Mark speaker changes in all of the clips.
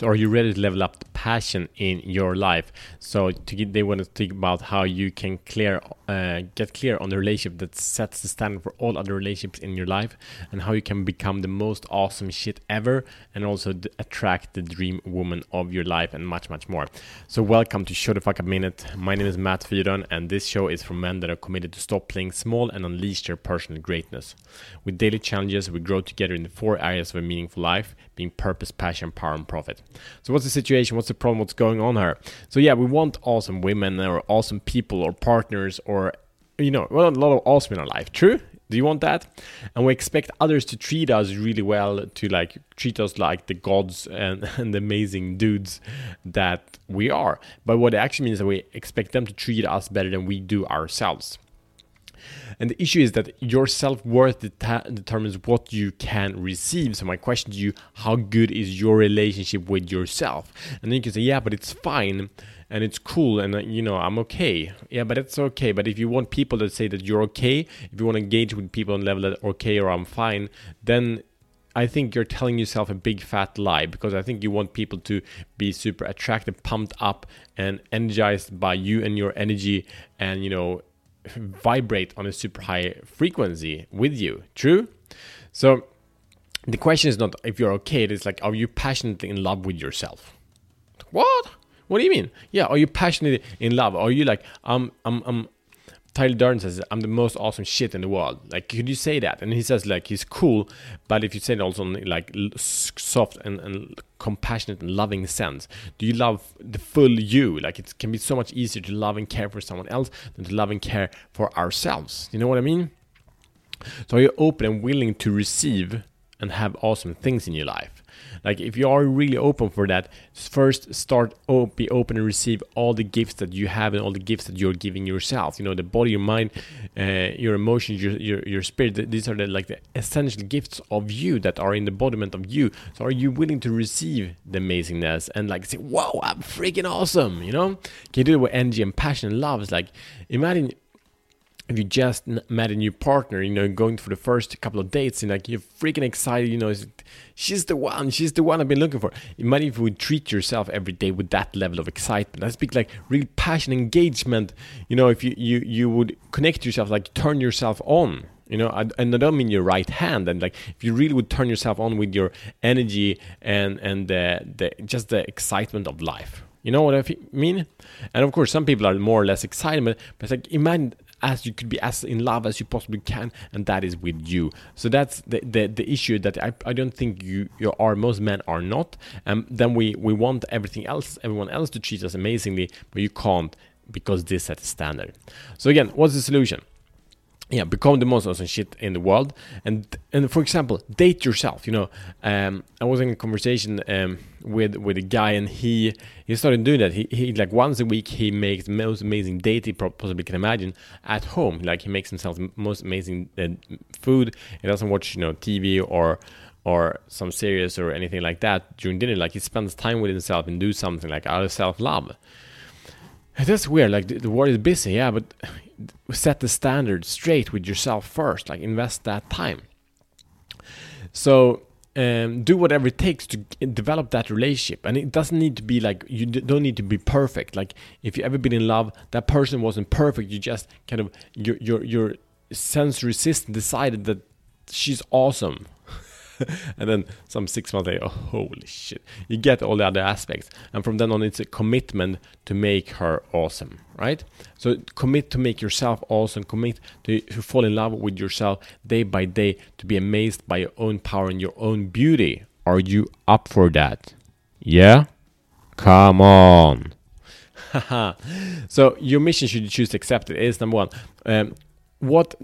Speaker 1: So are you ready to level up passion in your life? So to they want to think about how you can clear, uh, get clear on the relationship that sets the standard for all other relationships in your life, and how you can become the most awesome shit ever, and also attract the dream woman of your life, and much much more. So welcome to Show the Fuck Up Minute. My name is Matt Fyron, and this show is for men that are committed to stop playing small and unleash their personal greatness. With daily challenges, we grow together in the four areas of a meaningful life being purpose, passion, power, and profit. So, what's the situation? What's the problem? What's going on here? So, yeah, we want awesome women or awesome people or partners or, you know, well, a lot of awesome in our life. True? Do you want that? And we expect others to treat us really well, to like treat us like the gods and, and the amazing dudes that we are. But what it actually means is that we expect them to treat us better than we do ourselves. And the issue is that your self worth det- determines what you can receive. So, my question to you how good is your relationship with yourself? And then you can say, yeah, but it's fine and it's cool and uh, you know i'm okay yeah but it's okay but if you want people that say that you're okay if you want to engage with people on level that okay or i'm fine then I think you're telling yourself a big fat lie because I think you want people to be super attracted, pumped up, and energized by you and your energy, and you know, vibrate on a super high frequency with you. True? So the question is not if you're okay, it is like, are you passionately in love with yourself? What? What do you mean? Yeah, are you passionately in love? Are you like, I'm, I'm, I'm, Tyler Durden says, I'm the most awesome shit in the world. Like, could you say that? And he says, like, he's cool, but if you say it also in, like, soft and, and compassionate and loving sense, do you love the full you? Like, it can be so much easier to love and care for someone else than to love and care for ourselves. You know what I mean? So, are you open and willing to receive and have awesome things in your life? Like if you are really open for that, first start op- be open and receive all the gifts that you have and all the gifts that you're giving yourself. You know, the body, your mind, uh, your emotions, your, your your spirit. These are the like the essential gifts of you that are in the embodiment of you. So are you willing to receive the amazingness and like say, "Wow, I'm freaking awesome"? You know, can you do it with energy and passion and love? It's like imagine if you just met a new partner, you know, going for the first couple of dates and like you're freaking excited, you know, she's the one, she's the one I've been looking for. Imagine if you would treat yourself every day with that level of excitement. I speak like real passion, engagement. You know, if you you you would connect yourself, like turn yourself on. You know, and I don't mean your right hand. And like, if you really would turn yourself on with your energy and and the, the just the excitement of life. You know what I mean? And of course, some people are more or less excited, but, but it's like imagine as you could be as in love as you possibly can and that is with you. So that's the the, the issue that I, I don't think you you are most men are not. And um, then we we want everything else everyone else to treat us amazingly but you can't because this set a standard. So again what's the solution yeah become the most awesome shit in the world. And and for example date yourself you know. Um, i was in a conversation um, with with a guy and he he started doing that. He, he like once a week he makes the most amazing date he possibly can imagine at home. Like he makes himself most amazing uh, food. He doesn't watch you know tv or or some series or anything like that during dinner. Like he spends time with himself and do something like out of self-love that's weird like the, the world is busy yeah but set the standard straight with yourself first like invest that time. So um, do whatever it takes to develop that relationship and it doesn't need to be like you don't need to be perfect. Like if you ever been in love that person wasn't perfect you just kind of your your your sensory system decided that she's awesome and then some six months later, oh, holy shit. You get all the other aspects. And from then on, it's a commitment to make her awesome, right? So commit to make yourself awesome. Commit to, to fall in love with yourself day by day, to be amazed by your own power and your own beauty. Are you up for that? Yeah? Come on. so your mission should you choose to accept it is number one. Um, what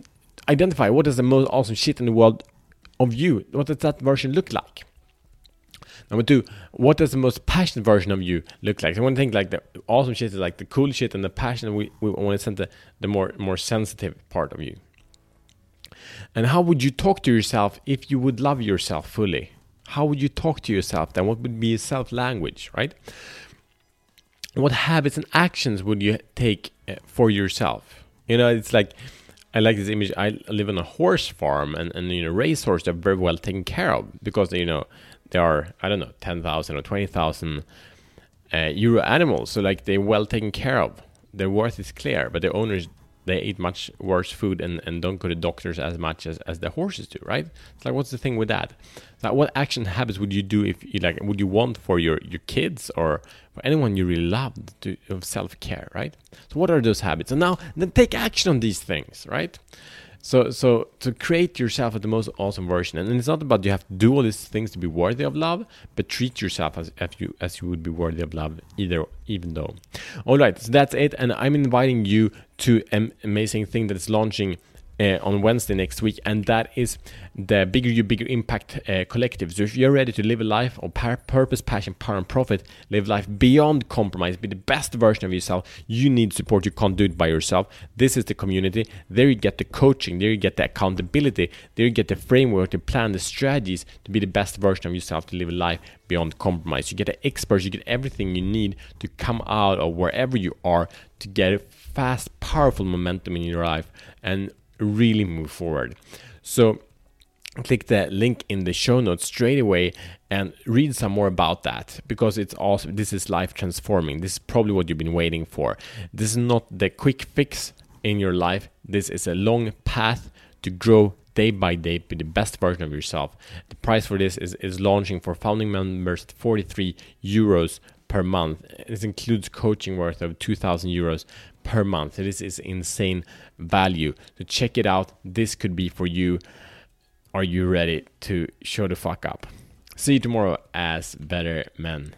Speaker 1: identify what is the most awesome shit in the world of you? What does that version look like? Number two, what does the most passionate version of you look like? I want to think like the awesome shit is like the cool shit, and the passion we, we want to send the, the more more sensitive part of you. And how would you talk to yourself if you would love yourself fully? How would you talk to yourself then? What would be your self language, right? What habits and actions would you take uh, for yourself? You know, it's like I like this image. I live on a horse farm, and and you know, racehorses are very well taken care of because you know they are I don't know ten thousand or twenty thousand uh, euro animals. So like they're well taken care of. Their worth is clear, but the owners they eat much worse food and, and don't go to doctors as much as, as the horses do, right? It's like what's the thing with that? Like what action habits would you do if you like would you want for your, your kids or for anyone you really love to of self care, right? So what are those habits? And now then take action on these things, right? So, so to create yourself as the most awesome version, and it's not about you have to do all these things to be worthy of love, but treat yourself as if you as you would be worthy of love, either even though. All right, so that's it, and I'm inviting you to an amazing thing that is launching uh, on Wednesday next week, and that is the Bigger You Bigger Impact uh, Collective. So if you're ready to live a life of purpose, passion, power, and profit, live life beyond compromise, be the best version of yourself, you need support. You can't do it by yourself. This is the community. There you get the coaching. There you get the accountability. There you get the framework, the plan, the strategies to be the best version of yourself to live a life beyond compromise. You get the experts. You get everything you need to come out of wherever you are to get a fast, powerful momentum in your life and really move forward. So click the link in the show notes straight away and read some more about that because it's also this is life transforming. This is probably what you've been waiting for. This is not the quick fix in your life. This is a long path to grow day by day be the best version of yourself. The price for this is, is launching for founding members 43 euros per month. This includes coaching worth of 2,000 euros per month. This is insane value. So check it out. This could be for you. Are you ready to show the fuck up? See you tomorrow as better men.